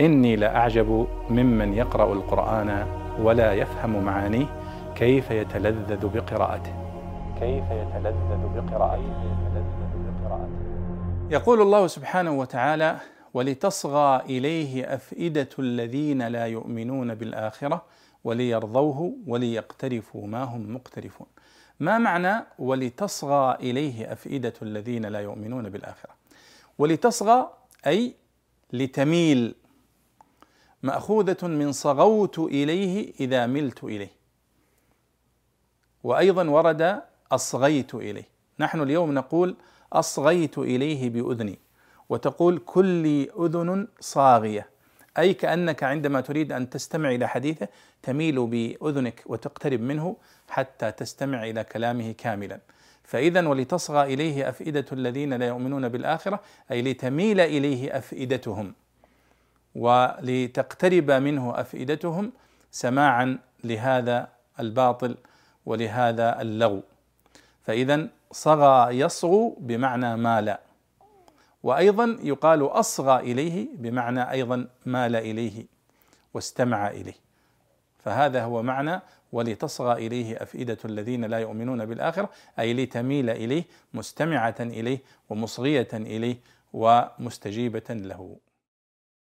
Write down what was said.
إني لأعجب ممن يقرأ القرآن ولا يفهم معانيه كيف يتلذذ بقراءته. كيف يتلذذ بقراءته. يقول الله سبحانه وتعالى ولتصغى إليه أفئدة الذين لا يؤمنون بالآخرة وليرضوه وليقترفوا ما هم مقترفون. ما معنى ولتصغى إليه أفئدة الذين لا يؤمنون بالآخرة ولتصغى أي لتميل مأخوذة من صغوت إليه إذا ملت إليه. وأيضا ورد أصغيت إليه. نحن اليوم نقول أصغيت إليه بأذني. وتقول كل أذن صاغية. أي كأنك عندما تريد أن تستمع إلى حديثه تميل بأذنك وتقترب منه حتى تستمع إلى كلامه كاملا. فاذا ولتصغى إليه أفئدة الذين لا يؤمنون بالآخرة أي لتميل إليه أفئدتهم. ولتقترب منه أفئدتهم سماعا لهذا الباطل ولهذا اللغو. فإذا صغى يصغو بمعنى مال وأيضا يقال أصغى إليه بمعنى أيضا مال إليه واستمع إليه. فهذا هو معنى ولتصغى إليه أفئدة الذين لا يؤمنون بالآخرة أي لتميل إليه مستمعة إليه ومصغية إليه ومستجيبة له.